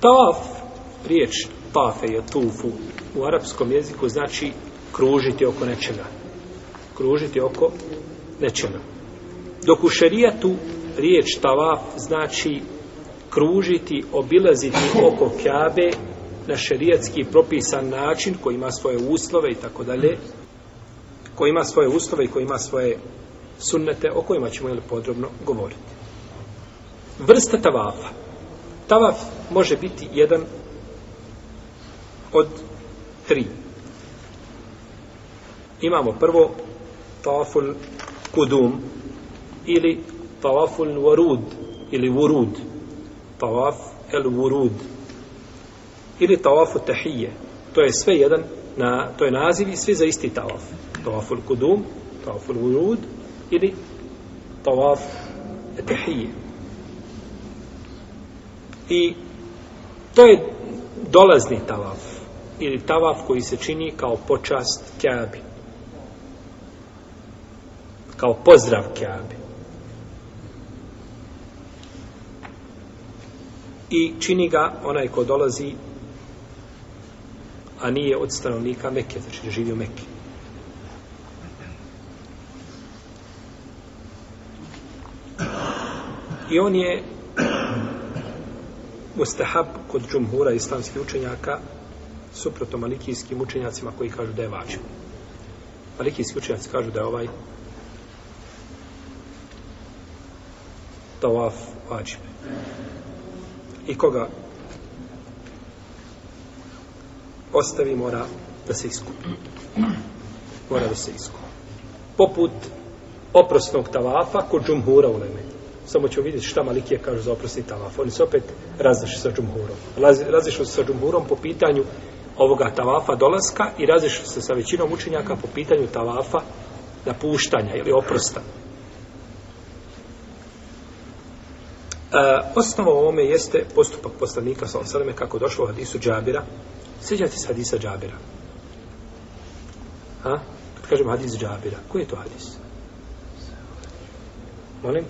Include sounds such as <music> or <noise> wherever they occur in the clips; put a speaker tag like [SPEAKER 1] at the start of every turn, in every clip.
[SPEAKER 1] Tavaf, riječ tafe je tufu, u arapskom jeziku znači kružiti oko nečega. Kružiti oko nečega. Dok u šerijatu riječ tavaf znači kružiti, obilaziti oko Kjabe na šerijatski propisan način koji ima svoje uslove i tako dalje koji ima svoje uslove i koji ima svoje sunnete o kojima ćemo ili podrobno govoriti. Vrsta tavafa. Tavaf može biti jedan od tri. Imamo prvo tavaful kudum ili tavaful warud ili vurud. Tavaf el vurud ili tavafu tahije. To je sve jedan na to je naziv i sve za isti tavaf. Tavaful kudum, tavaful vurud ili tavaf tahije. I to je dolazni tavaf ili tavaf koji se čini kao počast Kjabi. Kao pozdrav Kjabi. I čini ga onaj ko dolazi a nije od stanovnika Mekke, znači živi u Mekke. I on je mustahab kod džumhura islamskih učenjaka suprotno malikijskim učenjacima koji kažu da je vađiv. Malikijski učenjaci kažu da je ovaj tawaf vađiv. I koga ostavi mora da se iskupi. Mora da se iskupi. Poput oprosnog tavafa kod džumhura u Leme. Samo ćemo vidjeti šta Malikije kažu za oprosni tavaf. Oni se opet razliši sa džumhurom. Razliši se sa džumhurom po pitanju ovoga tavafa dolaska i razliši se sa većinom učenjaka po pitanju tavafa napuštanja ili oprosta. E, osnova ovome jeste postupak poslanika sa osaleme kako došlo u hadisu Džabira. Sjećate se hadisa Džabira? Ha? Kad kažem hadis Džabira, koji je to hadis? Molim?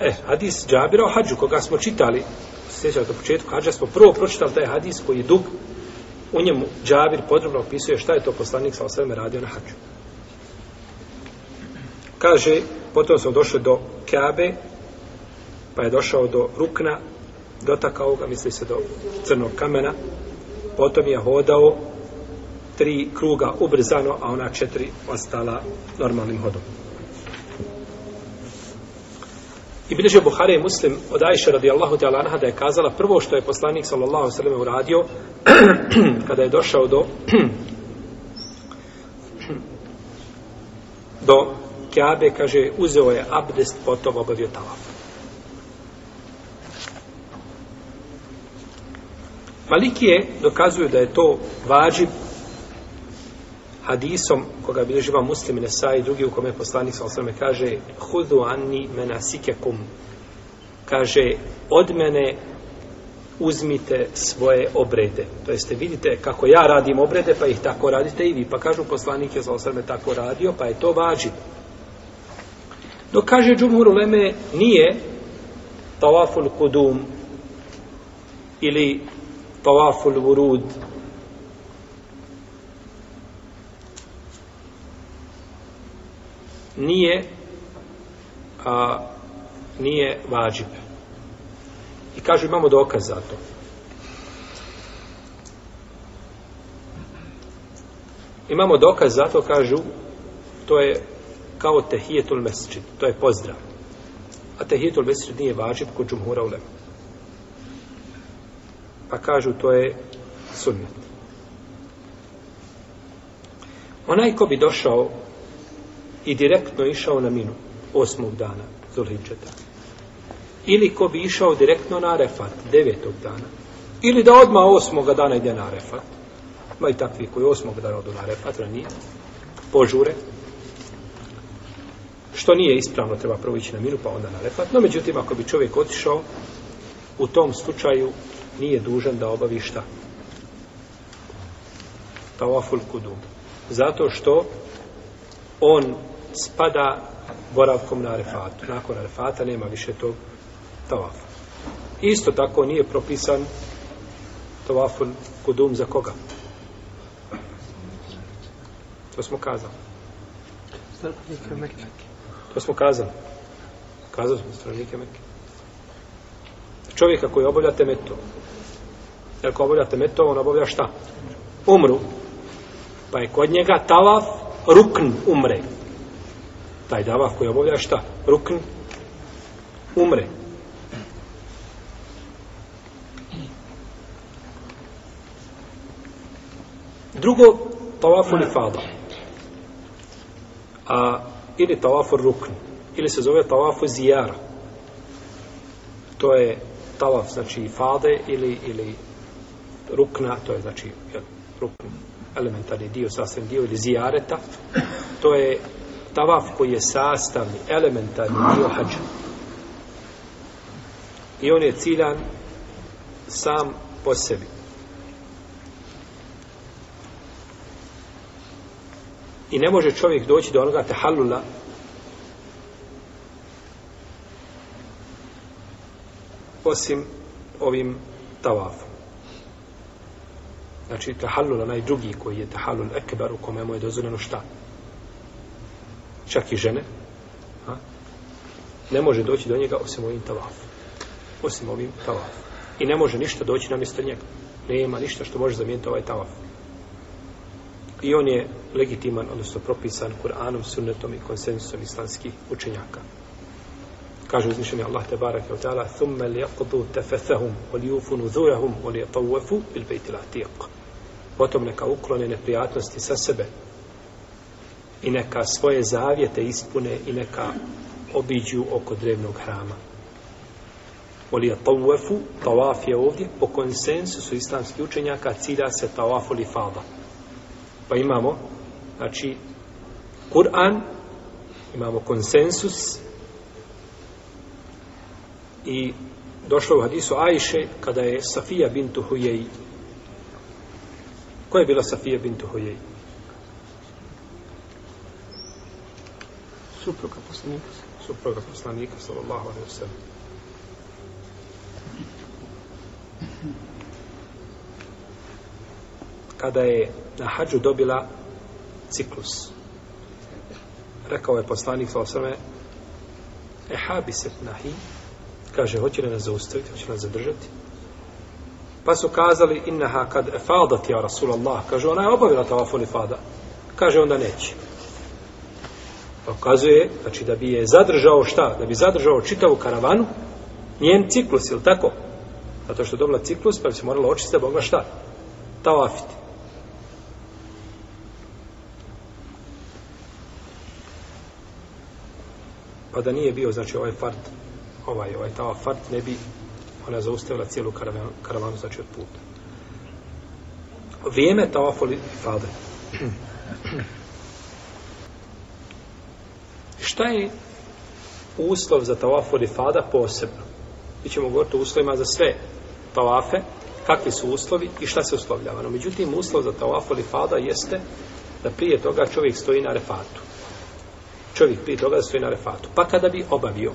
[SPEAKER 1] E, hadis Džabira o hađu, koga smo čitali, sjećate u početku hađa, smo prvo pročitali taj hadis koji je dug, u njemu Džabir podrobno opisuje šta je to poslanik sa osaleme radio na hađu. Kaže, potom smo došli do Kabe, pa je došao do Rukna, dotakao ga, misli se do crnog kamena, potom je hodao tri kruga ubrzano, a ona četiri ostala normalnim hodom. I bilježe Buhari i Muslim od Ajše radijallahu ta'ala anha da je kazala prvo što je poslanik sallallahu sallam uradio <clears throat> kada je došao do <clears throat> do Kjabe, kaže, uzeo je abdest, potom obavio talaf. Malikije dokazuju da je to vađib hadisom koga bilježiva muslim Nesa i drugi u kome poslanik sa osvrame kaže hudu anni menasikekum kaže od mene uzmite svoje obrede. To jeste vidite kako ja radim obrede pa ih tako radite i vi. Pa kažu poslanik je sa osvrame tako radio pa je to vađi. Dok kaže Džumhur Leme nije tawaful kudum ili tawaful vurud nije a, nije vađib. I kažu imamo dokaz za to. Imamo dokaz za to, kažu, to je kao tehijetul mesčid, to je pozdrav. A tehijetul mesčid nije vađib kod džumhura ulema. Pa kažu, to je sunnet. Onaj ko bi došao i direktno išao na minu osmog dana Zulhidžeta. Ili ko bi išao direktno na Arefat devetog dana. Ili da odma osmoga dana ide na Arefat. Ma i takvi koji osmog dana odu na Arefat, ranije, požure. Što nije ispravno, treba prvo ići na minu, pa onda na Arefat. No, međutim, ako bi čovjek otišao, u tom slučaju nije dužan da obavi šta? Tawaful kudum. Zato što on spada boravkom na arefatu. Nakon arefata nema više tog tavafa. Isto tako nije propisan tavafun kudum za koga? To smo kazali. To smo kazali. Kazali smo stranike Mekke. Čovjeka koji obavlja temeto. Jer ako obavlja temeto, on obavlja šta? Umru. Pa je kod njega tavaf rukn umre. Taj davaf koji obavlja šta? Rukn umre. Drugo, tavafu li fada. A, ili tavafu rukn. Ili se zove tavafu zijara. To je tavaf, znači fade ili, ili rukna, to je znači jel, rukn, elementarni dio, sasvim dio ili zijareta. To je tavaf koji je sastavni, elementarni dio hađa. I on je ciljan sam po sebi. I ne može čovjek doći do onoga tehallula osim ovim tavafom. Znači, tahallul, onaj drugi koji je tahallul ekber, u kome mu je dozvoljeno šta? Čak i žene. A? Ne može doći do njega osim ovim tavafom. Osim ovim tavafom. I ne može ništa doći na mjesto njega. Nema ništa što može zamijeniti ovaj tavaf. I on je legitiman, odnosno propisan Kur'anom, sunnetom i konsensusom islamskih učenjaka. Kaže uzmišljeni Allah te barake wa ta'ala thumme li yakudu tefethahum wa li ufunu wa bil. Potom neka uklone neprijatnosti sa sebe i neka svoje zavjete ispune i neka obiđu oko drevnog hrama. Oli je tawafu, tawaf je ovdje po konsensusu islamskih učenjaka cilja se tawafu li fada. Pa imamo znači Kur'an imamo konsensus i došlo u hadisu Ajše kada je Safija bintu Hujej ko je bila Safija bintu Hujej
[SPEAKER 2] Supruga poslanika.
[SPEAKER 1] supruga poslanika sallallahu alaihi wa sallam kada je na hađu dobila ciklus rekao je poslanik sallallahu alaihi wa sallam e habiset nahi kaže, hoće li nas zaustaviti, hoće li nas zadržati? Pa su kazali, innaha kad efadat ja Rasulallah, kaže, ona je obavila tavaful ifada. Kaže, onda neće. Ukazuje, znači, da bi je zadržao šta? Da bi zadržao čitavu karavanu, njen ciklus, ili tako? Zato što je dobila ciklus, pa bi se morala očistiti, da mogla šta? Tavafiti. Pa da nije bio, znači, ovaj fart, ovaj, ovaj tava fart ne bi ona zaustavila cijelu karavanu, karavanu znači od puta. Vrijeme tavafoli fade. Šta je uslov za tavafoli fada posebno? Mi ćemo govoriti o uslovima za sve tavafe, kakvi su uslovi i šta se uslovljava. No, međutim, uslov za tavafoli fada jeste da prije toga čovjek stoji na refatu. Čovjek prije toga stoji na refatu. Pa kada bi obavio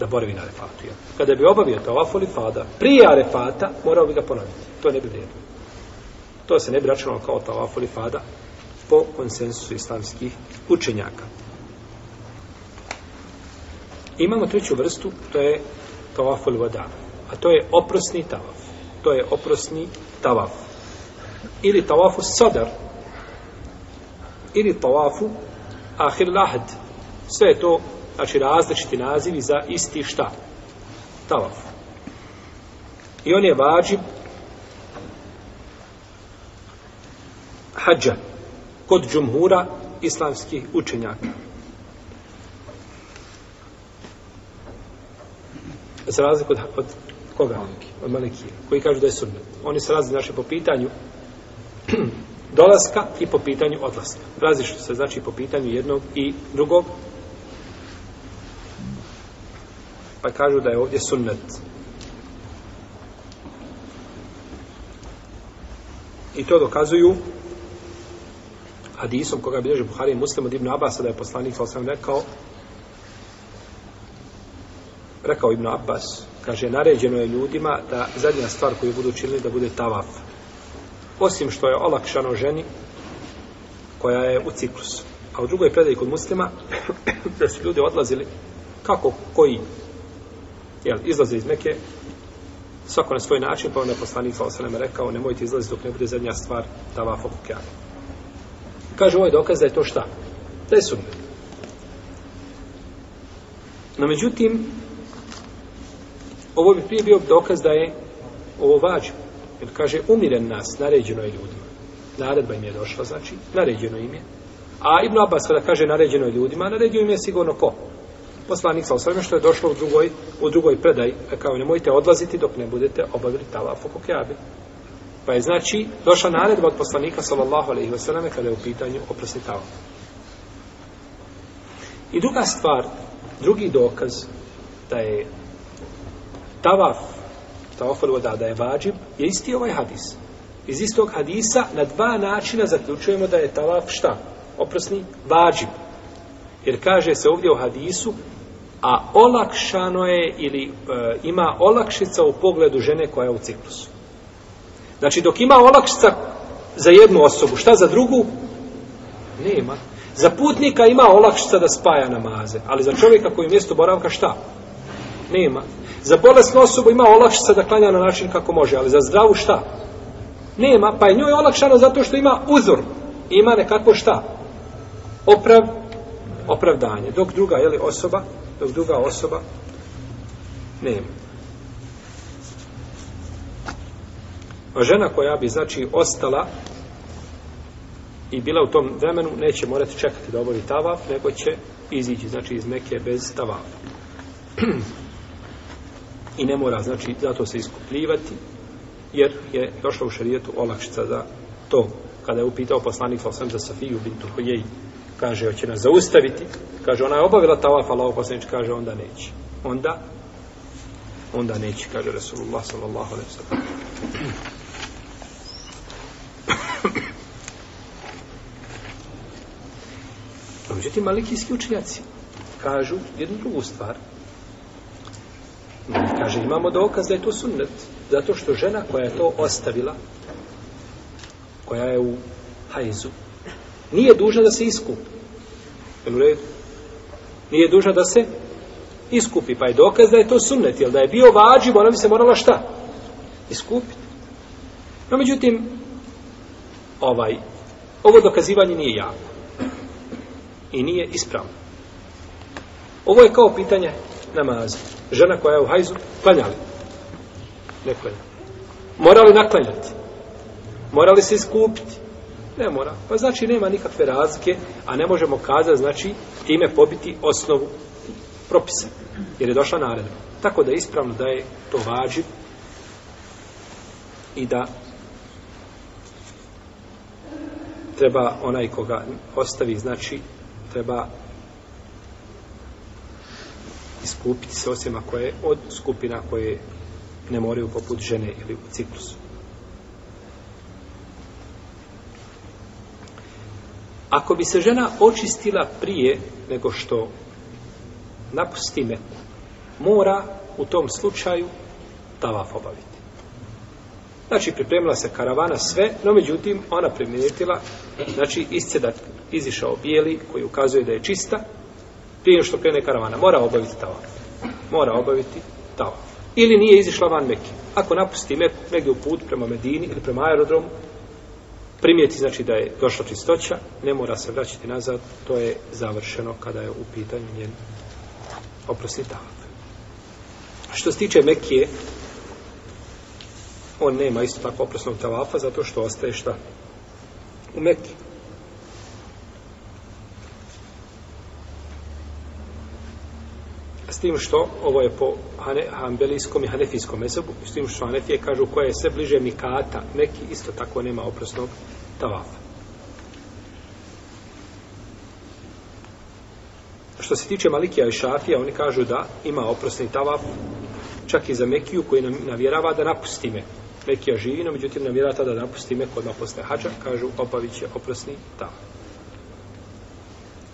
[SPEAKER 1] da boravi na arefatu. Ja. Kada bi obavio tavaf ili fada, prije arefata, morao bi ga ponoviti. To ne bi vrijedno. To se ne bi računalo kao tavaf fada po konsensusu islamskih učenjaka. Imamo treću vrstu, to je tavaful vada. A to je oprosni tavaf. To je oprosni tavaf. Ili tavafu sadar. Ili tavafu ahir lahd. Sve je to znači različiti nazivi za isti šta? Tavaf. I on je vađib hađa kod džumhura islamskih učenjaka. Za razliku od, od koga? Od Malikije. Koji kažu da je sunnet. Oni se razli znači po pitanju <clears throat> dolaska i po pitanju odlaska. Različito se znači po pitanju jednog i drugog pa kažu da je ovdje sunnet. I to dokazuju hadisom koga bilježe Buhari i Muslim od Ibn Abasa da je poslanik sa rekao rekao Ibn Abbas kaže, naređeno je ljudima da zadnja stvar koju budu činili da bude tavaf. Osim što je olakšano ženi koja je u ciklusu. A u drugoj predaji kod muslima <clears throat> da su ljudi odlazili kako koji jel, izlaze iz Meke svako na svoj način, pa onda je poslanik sa osanem rekao, nemojte izlaziti dok ne bude zadnja stvar tavaf oko kjave. Kaže, ovo je dokaz da je to šta? Da je sunnet. No, međutim, ovo bi prije bio dokaz da je ovo vađu. Jer kaže, umiren nas, naređeno je ljudima. Naredba im je došla, znači, naređeno im je. A Ibn Abbas kada kaže naređeno je ljudima, naredio im je sigurno ko? Poslanik sa osvrame što je došlo u drugoj, u drugoj predaj, e, kao nemojte odlaziti dok ne budete obavili tavaf oko kjabe. Pa je znači došla naredba od poslanika sallallahu alaihi selleme kada je u pitanju oprosti tavaf. I druga stvar, drugi dokaz da je tavaf, tavaf voda, da je vađib, je isti ovaj hadis. Iz istog hadisa na dva načina zaključujemo da je tavaf šta? Oprosni, vađib. Jer kaže se ovdje u hadisu, a olakšano je ili e, ima olakšica u pogledu žene koja je u ciklusu. Znači, dok ima olakšica za jednu osobu, šta za drugu? Nema. Za putnika ima olakšica da spaja namaze, ali za čovjeka koji je mjesto boravka šta? Nema. Za bolesnu osobu ima olakšica da klanja na način kako može, ali za zdravu šta? Nema, pa je njoj olakšano zato što ima uzor. Ima nekako šta? Oprav, opravdanje. Dok druga, jeli, osoba, dok druga osoba nema. A žena koja bi, znači, ostala i bila u tom vremenu, neće morati čekati da obavi tavaf, nego će izići, znači, iz neke bez tavafa. <clears throat> I ne mora, znači, zato se iskupljivati, jer je došla u šarijetu olakšica za to. Kada je upitao poslanik Falsam za Safiju bintu Hujeji, kaže, hoće nas zaustaviti, kaže, ona je obavila tavaf, Allah poslanič kaže, onda neće. Onda, onda neće, kaže Rasulullah sallallahu alaihi sallam. Međutim, malikijski učenjaci kažu jednu drugu stvar. Kaže, imamo dokaz da je to sunnet. Zato što žena koja je to ostavila, koja je u hajzu, nije dužna da se iskupi. Jel u redu? Nije dužna da se iskupi. Pa je dokaz da je to sunnet. Jel da je bio vađiv, ona bi se morala šta? Iskupiti. No, međutim, ovaj, ovo dokazivanje nije jako. I nije ispravno. Ovo je kao pitanje namaze. Žena koja je u hajzu, klanjali. Ne klanja. Mora li naklanjati? Mora li se iskupiti? Ne mora. Pa znači nema nikakve razlike, a ne možemo kazati, znači, time pobiti osnovu propisa. Jer je došla naredba. Tako da je ispravno da je to vađiv i da treba onaj koga ostavi, znači, treba iskupiti se osim ako je od skupina koje ne moraju poput žene ili u ciklusu. Ako bi se žena očistila prije nego što napusti meku, mora u tom slučaju tavaf obaviti. Znači, pripremila se karavana sve, no međutim, ona primijetila, znači, iscedat izišao bijeli, koji ukazuje da je čista, prije što krene karavana, mora obaviti tavaf. Mora obaviti tavaf. Ili nije izišla van Mekke. Ako napusti Meku negdje u put prema Medini ili prema aerodromu, primijeti znači da je došla čistoća, ne mora se vraćati nazad, to je završeno kada je u pitanju njen oprosti tavaf. Što se tiče Mekije, on nema isto tako oprosnog tavafa, zato što ostaje šta? U Mekiji. Tim što, ovo je po hanbelijskom i hanefijskom mesebu, s tim što hanefije kažu koja je sve bliže mikata, neki isto tako nema oprosnog tavafa. Što se tiče Malikija i Šafija, oni kažu da ima oprosni tavaf čak i za Mekiju koji nam navjerava da napusti me. Mekija živi, no međutim navjerava tada da napusti me kod posle hađa, kažu obavit će oprosni tavaf.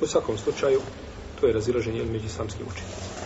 [SPEAKER 1] U svakom slučaju, to je razilaženje među islamskim učiteljima.